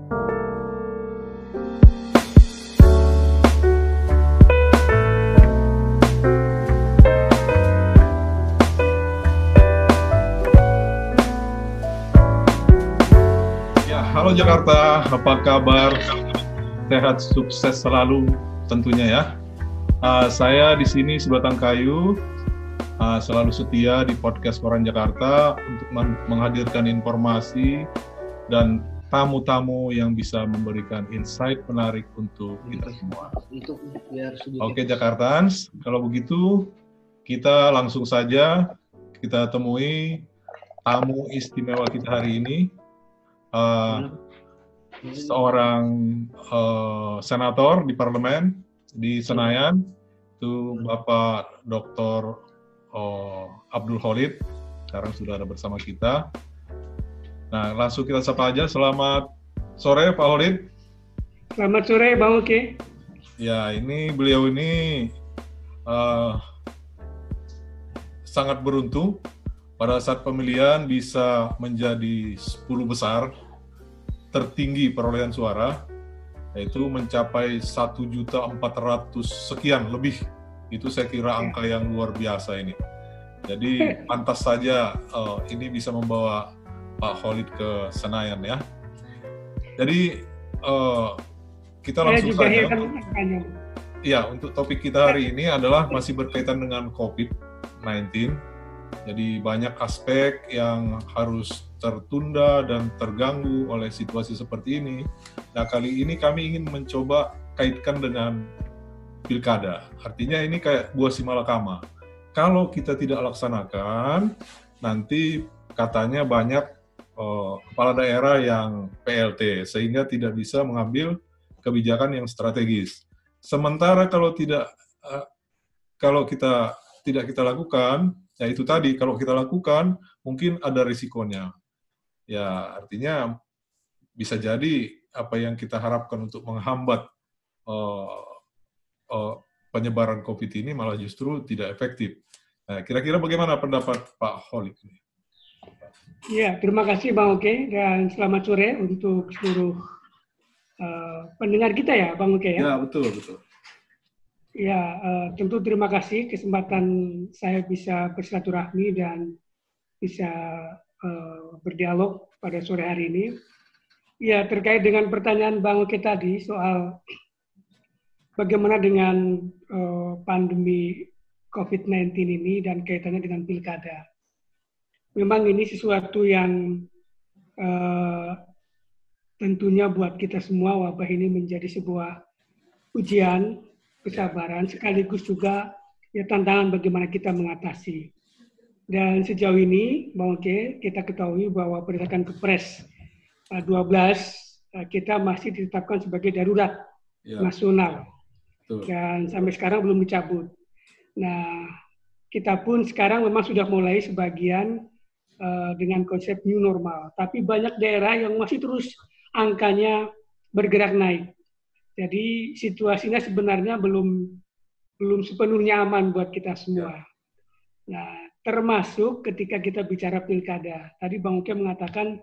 Ya, halo Jakarta, apa kabar? Sehat, sukses selalu tentunya ya. Uh, saya di sini sebatang kayu, uh, selalu setia di podcast Koran Jakarta untuk menghadirkan informasi dan tamu-tamu yang bisa memberikan insight menarik untuk kita semua. Oke Jakartans, kalau begitu kita langsung saja kita temui tamu istimewa kita hari ini, uh, seorang uh, senator di parlemen di Senayan, itu Bapak Dr. Uh, Abdul Khalid, sekarang sudah ada bersama kita. Nah, langsung kita sapa aja. Selamat sore, Pak Khalid. Selamat sore, Bang Oke. Ya, ini beliau ini uh, sangat beruntung pada saat pemilihan bisa menjadi 10 besar tertinggi perolehan suara yaitu mencapai 1.400 sekian lebih itu saya kira angka yang luar biasa ini jadi pantas saja uh, ini bisa membawa Pak Khalid ke Senayan ya. Jadi uh, kita langsung saja. Ya, untuk topik kita hari ini adalah masih berkaitan dengan COVID-19. Jadi banyak aspek yang harus tertunda dan terganggu oleh situasi seperti ini. Nah, kali ini kami ingin mencoba kaitkan dengan pilkada. Artinya ini kayak buah simalakama. Kalau kita tidak laksanakan, nanti katanya banyak uh, kepala daerah yang PLT sehingga tidak bisa mengambil kebijakan yang strategis. Sementara kalau tidak uh, kalau kita tidak kita lakukan, ya itu tadi kalau kita lakukan mungkin ada risikonya. Ya artinya bisa jadi apa yang kita harapkan untuk menghambat uh, uh, penyebaran COVID ini malah justru tidak efektif. Nah, kira-kira bagaimana pendapat Pak Holik ini? Ya, terima kasih Bang Oke dan selamat sore untuk seluruh uh, pendengar kita ya Bang Oke ya. Ya, betul, betul. Ya, uh, tentu terima kasih kesempatan saya bisa bersilaturahmi dan bisa uh, berdialog pada sore hari ini. Ya, terkait dengan pertanyaan Bang Oke tadi soal bagaimana dengan uh, pandemi COVID-19 ini dan kaitannya dengan pilkada. Memang ini sesuatu yang uh, tentunya buat kita semua wabah ini menjadi sebuah ujian kesabaran sekaligus juga ya tantangan bagaimana kita mengatasi. Dan sejauh ini, Bang Oke, kita ketahui bahwa berdasarkan Kepres 12 uh, kita masih ditetapkan sebagai darurat ya. nasional. Betul. Dan sampai sekarang belum dicabut. Nah, kita pun sekarang memang sudah mulai sebagian uh, dengan konsep new normal, tapi banyak daerah yang masih terus angkanya bergerak naik. Jadi situasinya sebenarnya belum belum sepenuhnya aman buat kita semua. Ya. Nah, termasuk ketika kita bicara pilkada. Tadi Bang Uke mengatakan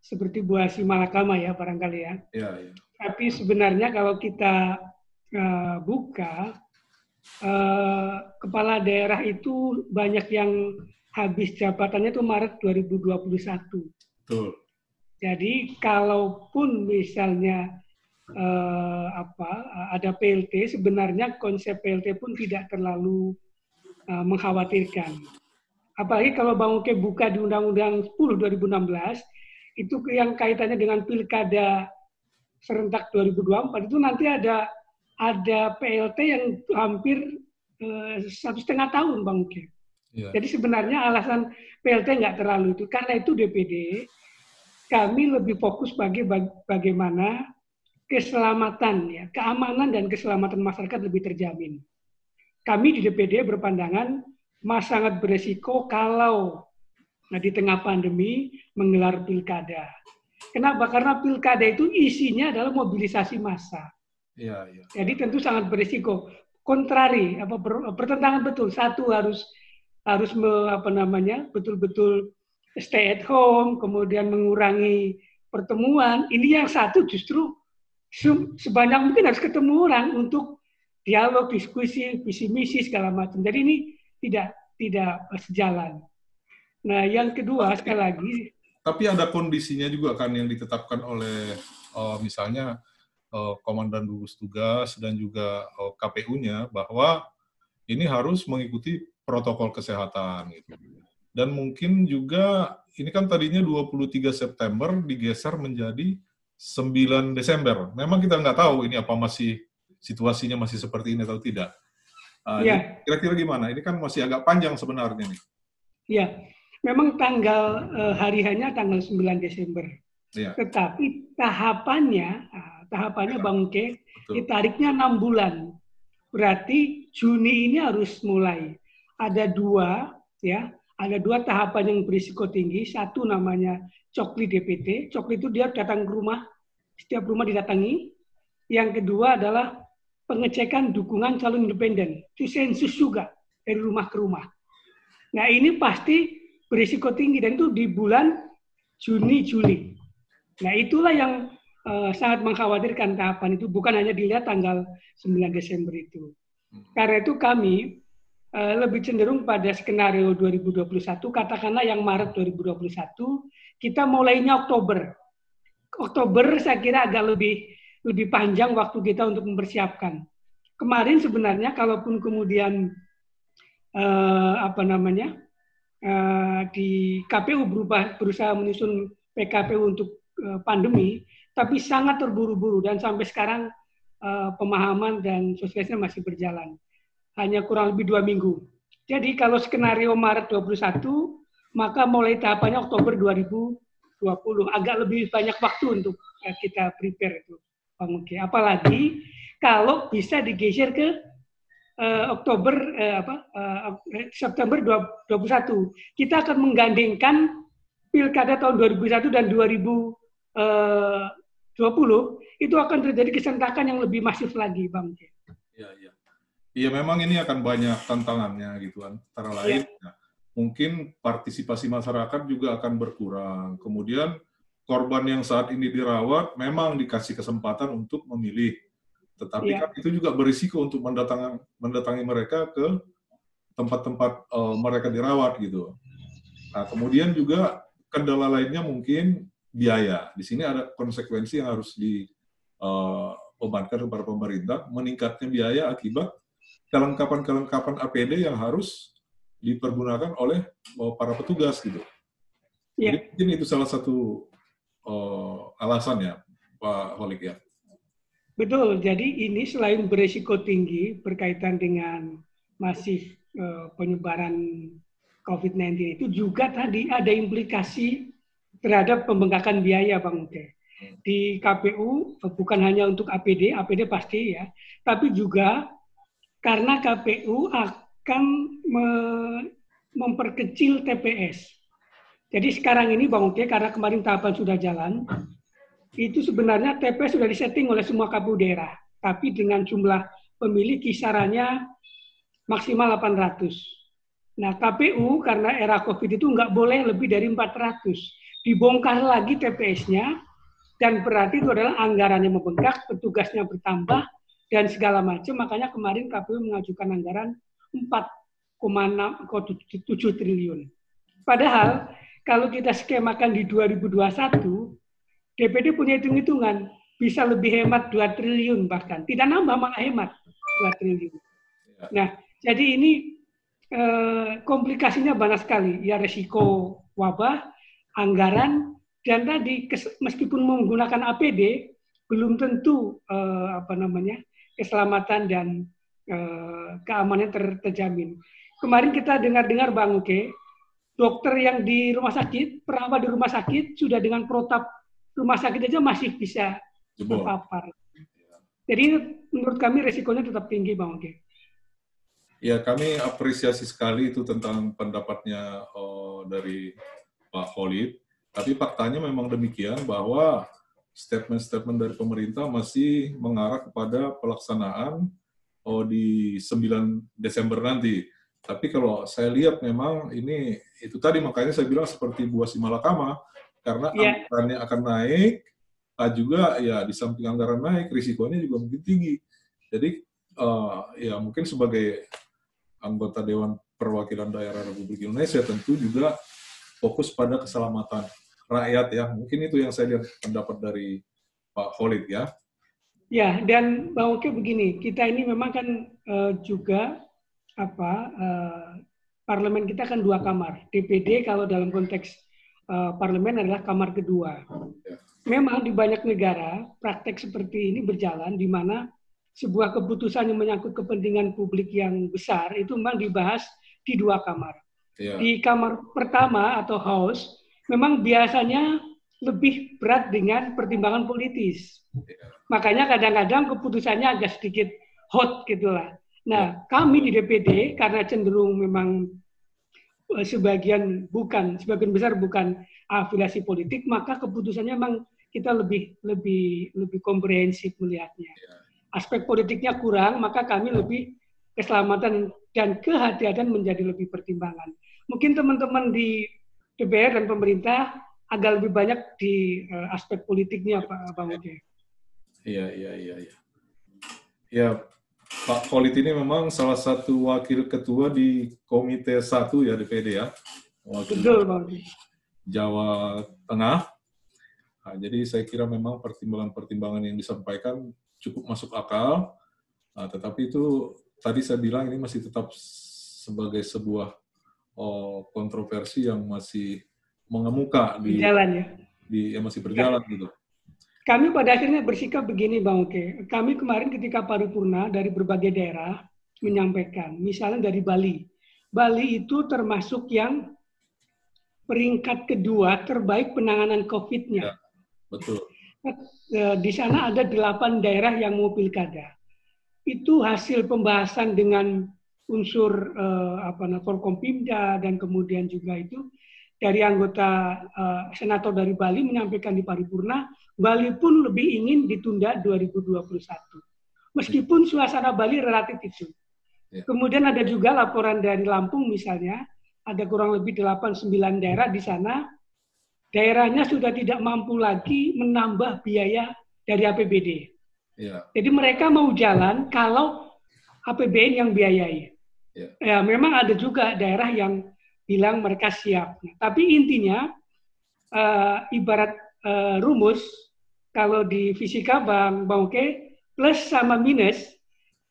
seperti buah si malakama ya barangkali ya. ya, ya. Tapi sebenarnya kalau kita uh, buka uh, kepala daerah itu banyak yang habis jabatannya itu Maret 2021. Betul. Jadi kalaupun misalnya uh, apa ada PLT sebenarnya konsep PLT pun tidak terlalu uh, mengkhawatirkan. Apalagi kalau Bang Uke buka di Undang-Undang 10 2016 itu yang kaitannya dengan pilkada serentak 2024 itu nanti ada ada PLT yang hampir uh, satu setengah tahun, Bang Uke. Ya. Jadi sebenarnya alasan PLT nggak terlalu itu. Karena itu DPD, kami lebih fokus bagi bagaimana keselamatan, ya, keamanan dan keselamatan masyarakat lebih terjamin. Kami di DPD berpandangan mas sangat beresiko kalau nah, di tengah pandemi menggelar pilkada. Kenapa? Karena pilkada itu isinya adalah mobilisasi massa. Ya, ya. Jadi tentu sangat berisiko. Kontrari, apa pertentangan betul. Satu harus harus me, apa namanya betul-betul stay at home, kemudian mengurangi pertemuan. Ini yang satu justru sebanyak mungkin harus ketemu orang untuk dialog, diskusi, visi misi segala macam. Jadi ini tidak tidak sejalan. Nah, yang kedua sekali lagi. Tapi ada kondisinya juga kan yang ditetapkan oleh uh, misalnya uh, komandan gugus tugas dan juga uh, KPU-nya bahwa ini harus mengikuti protokol kesehatan gitu. Dan mungkin juga ini kan tadinya 23 September digeser menjadi 9 Desember. Memang kita nggak tahu ini apa masih situasinya masih seperti ini atau tidak. Uh, ya. Kira-kira gimana? Ini kan masih agak panjang sebenarnya nih. Iya, memang tanggal uh, hari hanya tanggal 9 Desember. Ya. Tetapi tahapannya, uh, tahapannya Bang Uke, ditariknya enam bulan. Berarti Juni ini harus mulai. Ada dua, ya, ada dua tahapan yang berisiko tinggi. Satu namanya cokli DPT. Cokli itu dia datang ke rumah, setiap rumah didatangi. Yang kedua adalah pengecekan dukungan calon independen. Itu sensus juga dari rumah ke rumah. Nah ini pasti berisiko tinggi dan itu di bulan Juni Juli. Nah itulah yang uh, sangat mengkhawatirkan tahapan itu bukan hanya dilihat tanggal 9 Desember itu. Karena itu kami lebih cenderung pada skenario 2021 katakanlah yang Maret 2021 kita mulainya Oktober. Oktober saya kira agak lebih lebih panjang waktu kita untuk mempersiapkan. Kemarin sebenarnya kalaupun kemudian uh, apa namanya uh, di KPU berubah berusaha menyusun PKPU untuk uh, pandemi, tapi sangat terburu-buru dan sampai sekarang uh, pemahaman dan sosialisasinya masih berjalan. Hanya kurang lebih dua minggu. Jadi kalau skenario Maret 21, maka mulai tahapannya Oktober 2020. Agak lebih banyak waktu untuk kita prepare itu. Oke, apalagi kalau bisa digeser ke uh, Oktober uh, apa uh, September 2021 kita akan menggandengkan pilkada tahun 2001 dan 2020 itu akan terjadi kesentakan yang lebih masif lagi, Bang. Iya, iya. Iya, memang ini akan banyak tantangannya gitu kan. Antara iya. lain ya. mungkin partisipasi masyarakat juga akan berkurang. Kemudian korban yang saat ini dirawat memang dikasih kesempatan untuk memilih. Tetapi ya. kan itu juga berisiko untuk mendatangi, mendatangi mereka ke tempat-tempat uh, mereka dirawat gitu. Nah, kemudian juga kendala lainnya mungkin biaya. Di sini ada konsekuensi yang harus dibebankan uh, kepada pemerintah, meningkatnya biaya akibat kelengkapan-kelengkapan APD yang harus dipergunakan oleh uh, para petugas gitu. Ya. Jadi mungkin itu salah satu uh, alasannya, Pak Holik ya. Betul. Jadi ini selain beresiko tinggi berkaitan dengan masih uh, penyebaran COVID-19 itu juga tadi ada implikasi terhadap pembengkakan biaya, Bang Ude. Di KPU bukan hanya untuk APD, APD pasti ya, tapi juga karena KPU akan me memperkecil TPS. Jadi sekarang ini Bang Uke, karena kemarin tahapan sudah jalan, itu sebenarnya TPS sudah disetting oleh semua KPU daerah. Tapi dengan jumlah pemilih kisarannya maksimal 800. Nah KPU karena era COVID itu nggak boleh lebih dari 400. Dibongkar lagi TPS-nya, dan berarti itu adalah anggarannya membengkak, petugasnya bertambah, dan segala macam. Makanya kemarin KPU mengajukan anggaran 4,7 triliun. Padahal kalau kita skemakan di 2021, DPD punya hitung-hitungan bisa lebih hemat 2 triliun bahkan. Tidak nambah malah hemat 2 triliun. Ya. Nah, jadi ini eh, komplikasinya banyak sekali. Ya resiko wabah, anggaran, dan tadi meskipun menggunakan APD, belum tentu eh, apa namanya keselamatan dan eh, keamanan ter terjamin. Kemarin kita dengar-dengar Bang Uke, dokter yang di rumah sakit, perawat di rumah sakit sudah dengan protap rumah sakit aja masih bisa terpapar. Jadi menurut kami resikonya tetap tinggi, Bang Oke. Ya, kami apresiasi sekali itu tentang pendapatnya oh, dari Pak Khalid. Tapi faktanya memang demikian bahwa statement-statement dari pemerintah masih mengarah kepada pelaksanaan oh, di 9 Desember nanti. Tapi kalau saya lihat memang ini itu tadi makanya saya bilang seperti buah si malakama karena yeah. anggarannya akan naik, A juga ya di samping anggaran naik, risikonya juga mungkin tinggi. Jadi uh, ya mungkin sebagai anggota Dewan Perwakilan Daerah Republik Indonesia tentu juga fokus pada keselamatan rakyat ya. Mungkin itu yang saya lihat pendapat dari Pak Khalid ya. Ya, dan Bang Oke begini, kita ini memang kan uh, juga apa uh, parlemen kita kan dua kamar. DPD kalau dalam konteks uh, parlemen adalah kamar kedua. Ya. Memang di banyak negara praktek seperti ini berjalan di mana sebuah keputusan yang menyangkut kepentingan publik yang besar itu memang dibahas di dua kamar. Ya. Di kamar pertama atau house memang biasanya lebih berat dengan pertimbangan politis. Ya Makanya kadang-kadang keputusannya agak sedikit hot gitulah. Nah, ya. kami di DPD karena cenderung memang eh, sebagian bukan sebagian besar bukan afiliasi politik, maka keputusannya memang kita lebih lebih lebih komprehensif melihatnya. Ya. Aspek politiknya kurang, maka kami lebih keselamatan dan kehati-hatian menjadi lebih pertimbangan. Mungkin teman-teman di DPR dan pemerintah agak lebih banyak di uh, aspek politiknya, Pak Bang Oke. Iya, iya, iya, iya. Ya, Pak Khalid ini memang salah satu wakil ketua di Komite 1 ya DPD ya. Wakil Betul, Bang. Jawa Tengah. Nah, jadi saya kira memang pertimbangan-pertimbangan yang disampaikan cukup masuk akal. Nah, tetapi itu tadi saya bilang ini masih tetap sebagai sebuah oh, kontroversi yang masih mengemuka di jalan ya. Di yang masih berjalan gitu. Kami pada akhirnya bersikap begini Bang Oke. Kami kemarin ketika paripurna dari berbagai daerah menyampaikan, misalnya dari Bali. Bali itu termasuk yang peringkat kedua terbaik penanganan COVID-nya. Ya, betul. Eh, di sana ada delapan daerah yang mau pilkada. Itu hasil pembahasan dengan unsur eh, apa namanya Forkompimda dan kemudian juga itu dari anggota uh, senator dari Bali menyampaikan di paripurna, Bali pun lebih ingin ditunda 2021. Meskipun suasana Bali relatif itu. Ya. Kemudian ada juga laporan dari Lampung misalnya, ada kurang lebih 8-9 daerah di sana, daerahnya sudah tidak mampu lagi menambah biaya dari APBD. Ya. Jadi mereka mau jalan kalau APBN yang biayai. Ya. ya memang ada juga daerah yang bilang mereka siap. Nah, tapi intinya uh, ibarat uh, rumus kalau di fisika Bang Bang Oke plus sama minus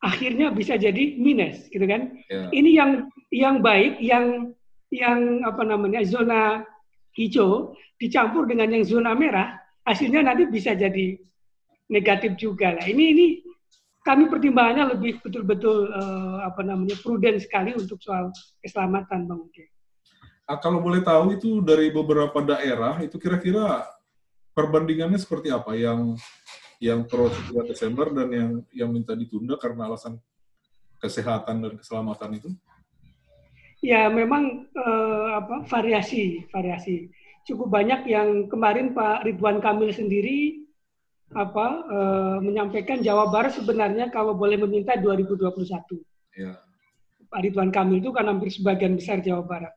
akhirnya bisa jadi minus gitu kan. Yeah. Ini yang yang baik yang yang apa namanya zona hijau dicampur dengan yang zona merah hasilnya nanti bisa jadi negatif juga lah. Ini ini kami pertimbangannya lebih betul-betul uh, apa namanya prudent sekali untuk soal keselamatan Bang Oke. Ah, kalau boleh tahu itu dari beberapa daerah itu kira-kira perbandingannya seperti apa yang yang pro 2 Desember dan yang yang minta ditunda karena alasan kesehatan dan keselamatan itu? Ya memang eh, apa variasi variasi cukup banyak yang kemarin Pak Ridwan Kamil sendiri apa eh, menyampaikan Jawa Barat sebenarnya kalau boleh meminta 2021. Ya. Pak Ridwan Kamil itu kan hampir sebagian besar Jawa Barat.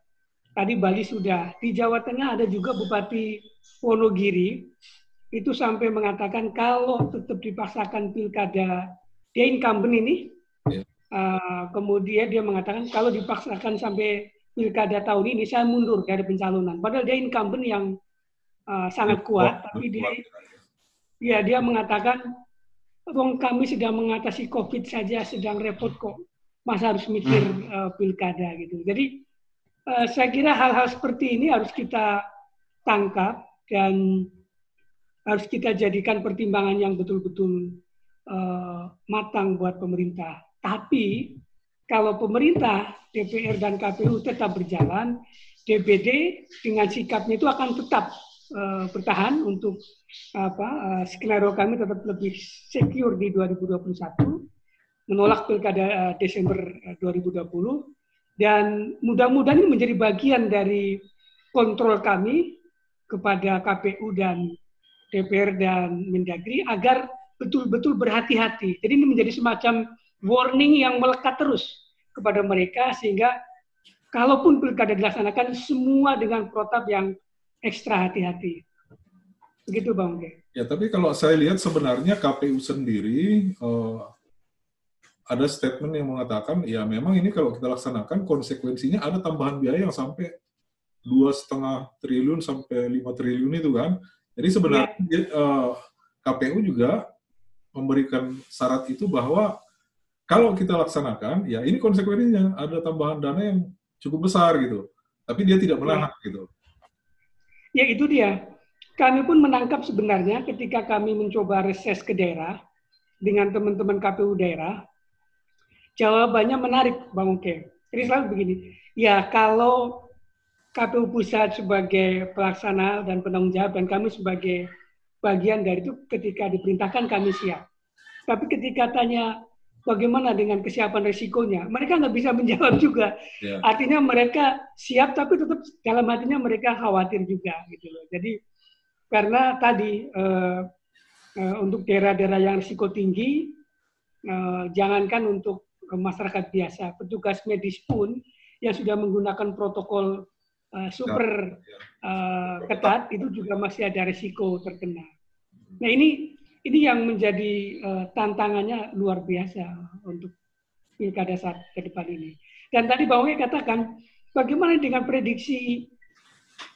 Tadi Bali sudah. Di Jawa Tengah ada juga Bupati Wonogiri itu sampai mengatakan kalau tetap dipaksakan pilkada dia incumbent ini. Ya. uh, kemudian dia mengatakan kalau dipaksakan sampai pilkada tahun ini saya mundur dari pencalonan. Padahal dia incumbent yang uh, sangat kuat, tapi dia ya dia mengatakan Wong kami sedang mengatasi COVID saja sedang repot kok, masa harus mikir uh, pilkada gitu. Jadi Eh, saya kira hal-hal seperti ini harus kita tangkap dan harus kita jadikan pertimbangan yang betul-betul uh, matang buat pemerintah. Tapi kalau pemerintah, DPR dan KPU tetap berjalan, DPD dengan sikapnya itu akan tetap uh, bertahan untuk apa uh, skenario kami tetap lebih secure di 2021, menolak pilkada uh, Desember 2020 dan mudah-mudahan ini menjadi bagian dari kontrol kami kepada KPU dan DPR dan Mendagri agar betul-betul berhati-hati. Jadi ini menjadi semacam warning yang melekat terus kepada mereka sehingga kalaupun pilkada dilaksanakan semua dengan protap yang ekstra hati-hati. Begitu Bang Oke. Ya, tapi kalau saya lihat sebenarnya KPU sendiri uh, ada statement yang mengatakan ya memang ini kalau kita laksanakan konsekuensinya ada tambahan biaya yang sampai dua setengah triliun sampai lima triliun itu kan. Jadi sebenarnya ya. uh, eh, KPU juga memberikan syarat itu bahwa kalau kita laksanakan ya ini konsekuensinya ada tambahan dana yang cukup besar gitu. Tapi dia tidak menahan ya. gitu. Ya itu dia kami pun menangkap sebenarnya ketika kami mencoba reses ke daerah dengan teman-teman KPU daerah, jawabannya menarik, Bang Oke. Jadi selalu begini, ya kalau KPU pusat sebagai pelaksana dan penanggung jawab dan kami sebagai bagian dari itu ketika diperintahkan kami siap. Tapi ketika tanya bagaimana dengan kesiapan resikonya, mereka nggak bisa menjawab juga. Yeah. Artinya mereka siap tapi tetap dalam hatinya mereka khawatir juga gitu loh. Jadi karena tadi uh, uh, untuk daerah-daerah yang risiko tinggi, uh, jangankan untuk masyarakat biasa, petugas medis pun yang sudah menggunakan protokol uh, super uh, ketat itu juga masih ada risiko terkena. Nah ini ini yang menjadi uh, tantangannya luar biasa untuk pilkada saat ke depan ini. Dan tadi Bang katakan bagaimana dengan prediksi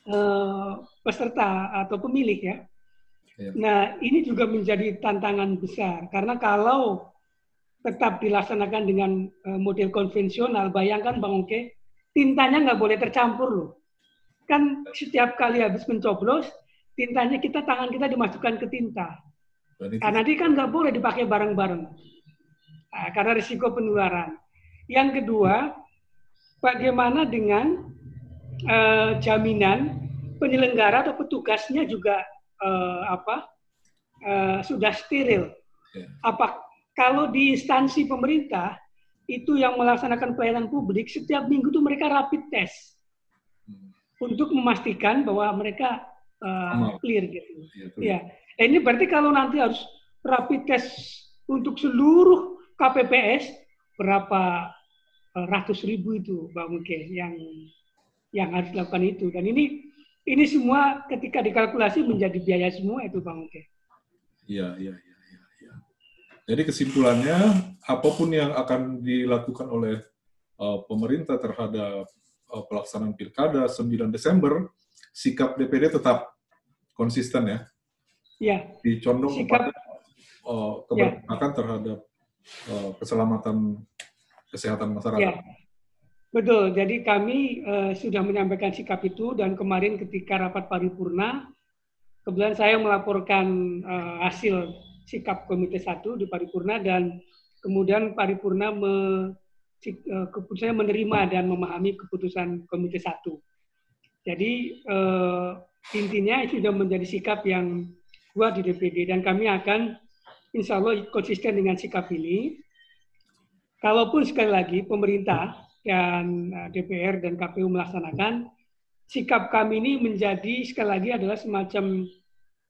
uh, peserta atau pemilih ya. ya. Nah ini juga menjadi tantangan besar karena kalau tetap dilaksanakan dengan uh, model konvensional, bayangkan Bang Oke, tintanya nggak boleh tercampur loh. Kan setiap kali habis mencoblos, tintanya kita tangan kita dimasukkan ke tinta. Nah, nanti kan nggak boleh dipakai bareng-bareng nah, karena risiko penularan. Yang kedua, bagaimana dengan uh, jaminan penyelenggara atau petugasnya juga uh, apa uh, sudah steril. Ya. Apa kalau di instansi pemerintah itu yang melaksanakan pelayanan publik setiap minggu itu mereka rapid test hmm. untuk memastikan bahwa mereka uh, clear gitu. Ya, ya. Nah, ini berarti kalau nanti harus rapid test untuk seluruh KPPS berapa ratus ribu itu, Mbak Muke, yang yang harus dilakukan itu. Dan ini ini semua ketika dikalkulasi menjadi biaya semua itu Bang Oke. Iya, iya, iya, iya. Ya. Jadi kesimpulannya apa pun yang akan dilakukan oleh uh, pemerintah terhadap uh, pelaksanaan pilkada 9 Desember, sikap DPD tetap konsisten ya. Iya. Dicondong sikap, kepada uh, keberpihakan ya. terhadap uh, keselamatan kesehatan masyarakat. Ya. Betul, jadi kami uh, sudah menyampaikan sikap itu dan kemarin ketika rapat paripurna, kebetulan saya melaporkan uh, hasil sikap Komite 1 di paripurna dan kemudian paripurna me, uh, keputusannya menerima dan memahami keputusan Komite 1. Jadi uh, intinya itu sudah menjadi sikap yang kuat di DPD dan kami akan insya Allah konsisten dengan sikap ini. Kalaupun sekali lagi pemerintah dan eh, DPR dan KPU melaksanakan, sikap kami ini menjadi sekali lagi adalah semacam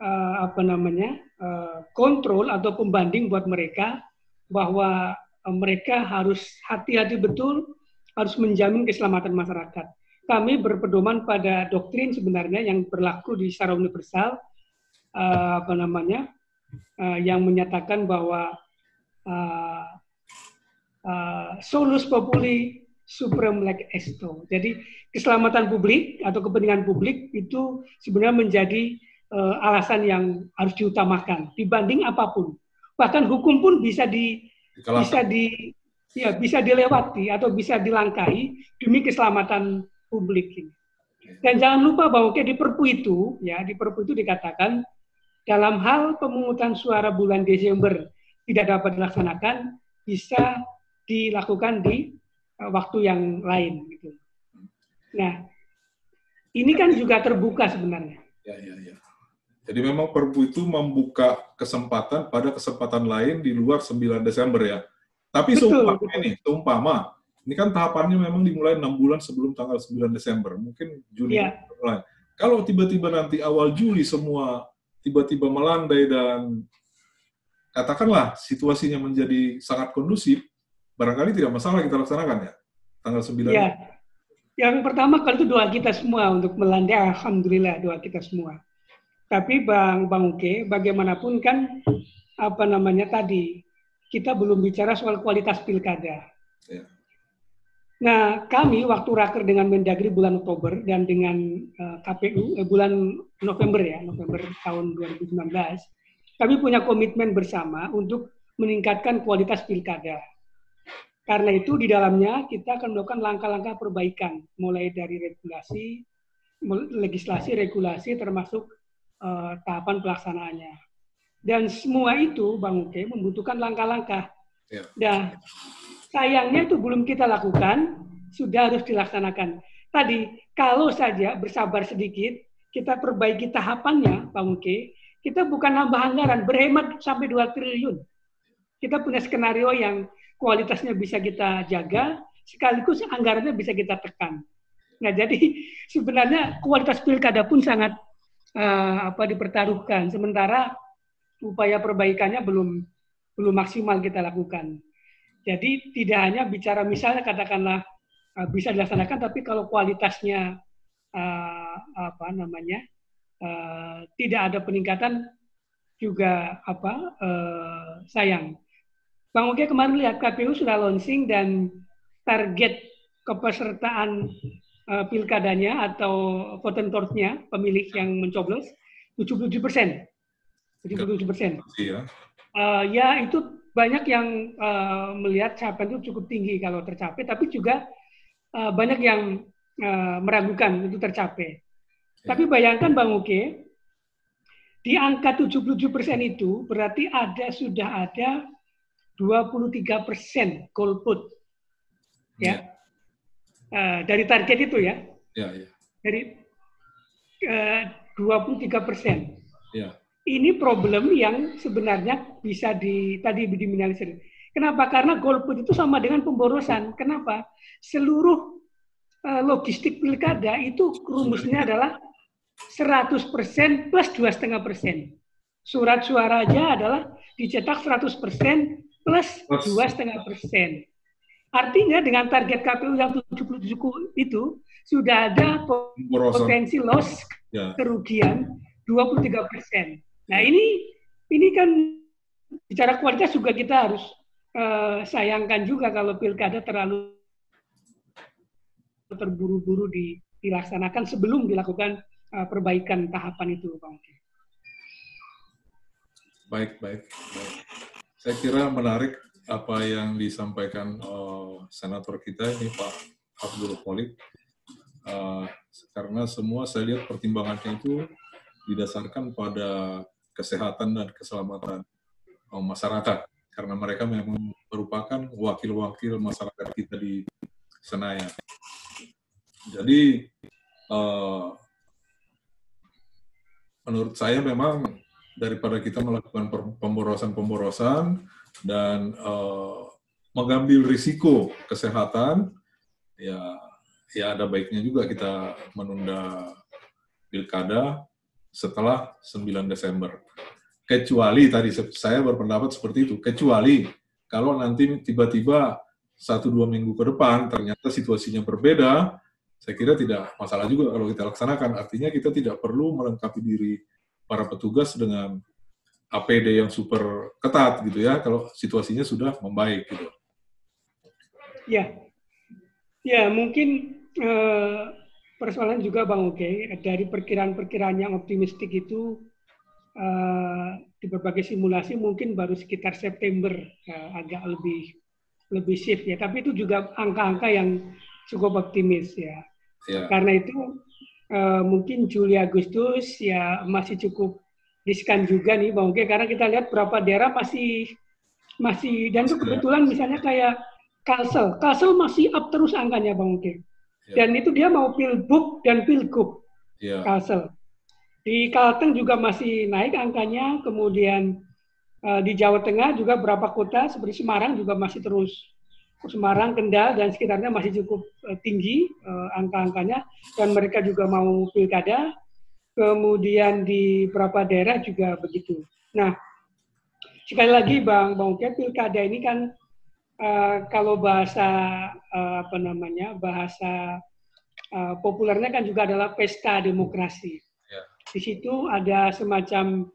uh, apa namanya uh, kontrol atau pembanding buat mereka bahwa mereka harus hati-hati betul harus menjamin keselamatan masyarakat. Kami berpedoman pada doktrin sebenarnya yang berlaku di secara universal uh, apa namanya uh, yang menyatakan bahwa uh, uh, solus populi supreme leg esto. Jadi keselamatan publik atau kepentingan publik itu sebenarnya menjadi uh, alasan yang harus diutamakan dibanding apa pun. Bahkan hukum pun bisa di Dikalahkan. bisa di ya bisa dilewati atau bisa dilangkahi demi keselamatan publik ini. Dan jangan lupa bahwa di Perpu itu ya di Perpu itu dikatakan dalam hal pemungutan suara bulan Desember tidak dapat dilaksanakan bisa dilakukan di waktu yang lain gitu. Nah, ini kan juga terbuka sebenarnya. Ya, ya, ya. Jadi memang Perpu itu membuka kesempatan pada kesempatan lain di luar 9 Desember ya. Tapi seumpama ini, seumpama, ini kan tahapannya memang dimulai enam bulan sebelum tanggal 9 Desember, mungkin Juni ya. mulai. Kalau tiba-tiba nanti awal Juli semua tiba-tiba melandai dan katakanlah situasinya menjadi sangat kondusif, barangkali tidak masalah kita laksanakan ya, tanggal 9. Ya. Yang pertama kalau itu doa kita semua untuk melandai, Alhamdulillah doa kita semua. Tapi Bang Bang Uke, bagaimanapun kan apa namanya tadi kita belum bicara soal kualitas pilkada. Ya. Nah, kami waktu raker dengan Mendagri bulan Oktober dan dengan uh, eh, KPU eh, bulan November ya, November tahun 2019, kami punya komitmen bersama untuk meningkatkan kualitas pilkada. Karena itu di dalamnya kita akan melakukan langkah-langkah perbaikan, mulai dari regulasi, legislasi, regulasi, termasuk uh, tahapan pelaksanaannya. Dan semua itu, Bang Uke, membutuhkan langkah-langkah. Ya. Dan sayangnya itu belum kita lakukan, sudah harus dilaksanakan. Tadi, kalau saja bersabar sedikit, kita perbaiki tahapannya, Bang Uke, kita bukan nambah anggaran, berhemat sampai 2 triliun. Kita punya skenario yang kualitasnya bisa kita jaga, sekaligus anggarannya bisa kita tekan. Nah, jadi sebenarnya kualitas pilkada pun sangat uh, apa dipertaruhkan. Sementara upaya perbaikannya belum belum maksimal kita lakukan. Jadi tidak hanya bicara misalnya katakanlah uh, bisa dilaksanakan, tapi kalau kualitasnya uh, apa namanya uh, tidak ada peningkatan juga apa uh, sayang. Bang Oke kemarin lihat KPU sudah launching dan target kepesertaan uh, pilkadanya atau votentorsnya pemilih yang mencoblos 77 persen. 77 persen. Iya. Uh, ya itu banyak yang uh, melihat capaian itu cukup tinggi kalau tercapai, tapi juga uh, banyak yang uh, meragukan itu tercapai. Ya. Tapi bayangkan Bang Oke, di angka 77 persen itu berarti ada sudah ada 23 persen golput. Ya. ya. Uh, dari target itu ya. Ya, ya. Dari uh, 23 persen. Ya. Ini problem yang sebenarnya bisa di tadi diminimalisir. Kenapa? Karena golput itu sama dengan pemborosan. Kenapa? Seluruh uh, logistik pilkada itu rumusnya adalah 100 persen plus dua setengah persen. Surat suara aja adalah dicetak 100 persen plus dua setengah persen. Artinya dengan target KPU yang 77 itu sudah ada potensi loss ya. kerugian 23 persen. Nah ini ini kan bicara kualitas juga kita harus uh, sayangkan juga kalau pilkada terlalu terburu-buru di, dilaksanakan sebelum dilakukan uh, perbaikan tahapan itu, Bang. Baik, baik, baik. Saya kira menarik apa yang disampaikan uh, senator kita ini Pak Abdul Khalid uh, karena semua saya lihat pertimbangannya itu didasarkan pada kesehatan dan keselamatan uh, masyarakat karena mereka memang merupakan wakil-wakil masyarakat kita di Senayan. Jadi uh, menurut saya memang daripada kita melakukan pemborosan-pemborosan dan uh, mengambil risiko kesehatan, ya ya ada baiknya juga kita menunda pilkada setelah 9 Desember. Kecuali tadi saya berpendapat seperti itu, kecuali kalau nanti tiba-tiba satu dua minggu ke depan ternyata situasinya berbeda, saya kira tidak masalah juga kalau kita laksanakan. Artinya kita tidak perlu melengkapi diri para petugas dengan APD yang super ketat gitu ya kalau situasinya sudah membaik gitu. Ya, ya mungkin eh, persoalan juga bang Oke dari perkiraan-perkiraan yang optimistik itu eh, di berbagai simulasi mungkin baru sekitar September eh, agak lebih lebih shift ya. Tapi itu juga angka-angka yang cukup optimis ya. ya. Karena itu uh, mungkin Juli Agustus ya masih cukup riskan juga nih Bang Oke karena kita lihat berapa daerah masih masih dan itu kebetulan misalnya kayak Kalsel, Kalsel masih up terus angkanya Bang Oke. Ya. Dan itu dia mau pilbuk dan pilgub ya. Kalsel. Di Kalteng juga masih naik angkanya, kemudian uh, di Jawa Tengah juga berapa kota seperti Semarang juga masih terus Semarang, Kendal dan sekitarnya masih cukup uh, tinggi uh, angka-angkanya dan mereka juga mau pilkada. Kemudian di beberapa daerah juga begitu. Nah, sekali lagi Bang Bang Uke, pilkada ini kan uh, kalau bahasa uh, apa namanya bahasa uh, populernya kan juga adalah pesta demokrasi. Ya. Di situ ada semacam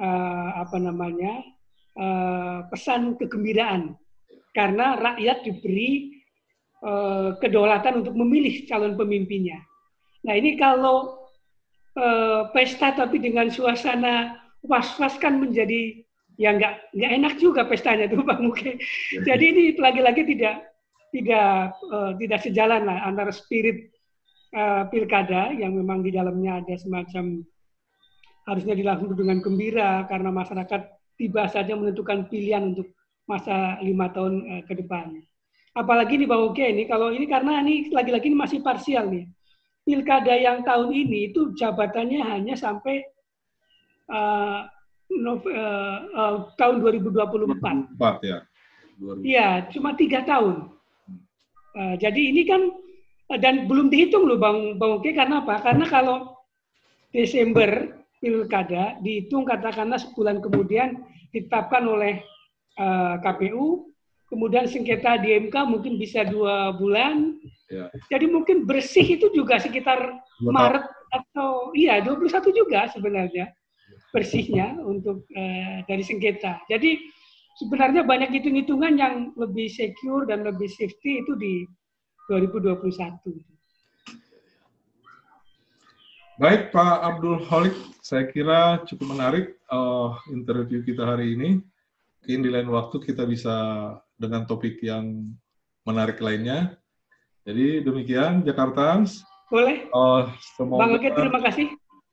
uh, apa namanya uh, pesan kegembiraan karena rakyat diberi uh, kedaulatan untuk memilih calon pemimpinnya. Nah ini kalau uh, pesta tapi dengan suasana was-was kan menjadi ya nggak nggak enak juga pestanya tuh Bang Muke. Jadi ini lagi-lagi tidak tidak uh, tidak sejalan lah antara spirit uh, pilkada yang memang di dalamnya ada semacam harusnya dilakukan dengan gembira karena masyarakat tiba saja menentukan pilihan untuk masa lima tahun uh, ke depan. Apalagi di Uke ini, kalau ini karena ini lagi-lagi ini masih parsial nih. Pilkada yang tahun ini itu jabatannya hanya sampai uh, no, uh, uh, tahun 2024. 4 ya. Iya, cuma tiga tahun. Uh, jadi ini kan dan belum dihitung loh Bang Bang Oke karena apa? Karena kalau Desember pilkada dihitung katakanlah sebulan kemudian ditetapkan oleh uh, eh, KPU, kemudian sengketa di MK mungkin bisa dua bulan. Ya. Jadi mungkin bersih itu juga sekitar Maret atau iya 21 juga sebenarnya bersihnya untuk uh, dari sengketa. Jadi sebenarnya banyak hitung-hitungan yang lebih secure dan lebih safety itu di 2021. Baik Pak Abdul Holik, saya kira cukup menarik uh, interview kita hari ini. Mungkin di lain waktu kita bisa dengan topik yang menarik lainnya. Jadi demikian Jakarta. Boleh. Uh, semoga, Bang Oke, terima kasih.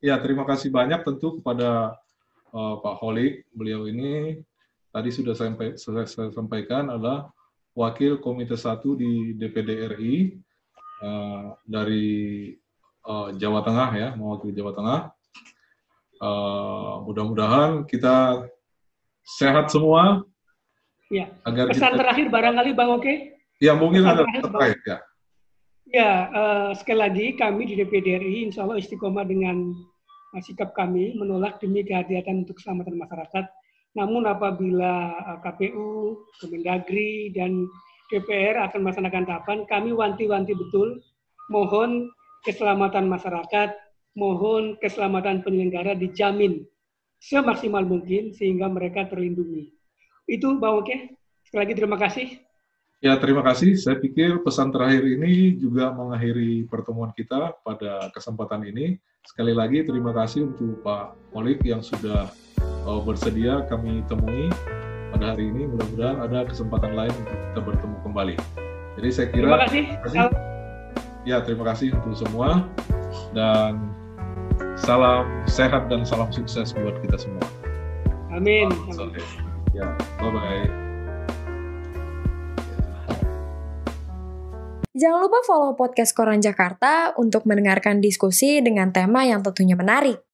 Ya, terima kasih banyak tentu kepada uh, Pak Holik. Beliau ini tadi sudah sampai, saya, saya sampaikan adalah Wakil Komite 1 di DPD RI uh, dari uh, Jawa Tengah ya, mewakili Jawa Tengah. Uh, mudah-mudahan kita sehat semua. Ya. Agar Pesan kita... terakhir barangkali Bang Oke. Ya mungkin Pesan ada terkait ya. Ya, uh, sekali lagi kami di DPD RI insya Allah istiqomah dengan uh, sikap kami menolak demi kehadiran untuk keselamatan masyarakat. Namun apabila uh, KPU, Kemendagri, dan DPR akan melaksanakan tahapan, kami wanti-wanti betul mohon keselamatan masyarakat, mohon keselamatan penyelenggara dijamin semaksimal mungkin sehingga mereka terlindungi. Itu Bang Oke. Sekali lagi terima kasih. Ya, terima kasih. Saya pikir pesan terakhir ini juga mengakhiri pertemuan kita pada kesempatan ini. Sekali lagi terima kasih untuk Pak Molik yang sudah uh, bersedia kami temui pada hari ini. Mudah-mudahan ada kesempatan lain untuk kita bertemu kembali. Jadi saya kira terima kasih. Terima kasih ya terima kasih untuk semua dan salam sehat dan salam sukses buat kita semua. Amin. Ya, bye bye. Jangan lupa follow podcast Koran Jakarta untuk mendengarkan diskusi dengan tema yang tentunya menarik.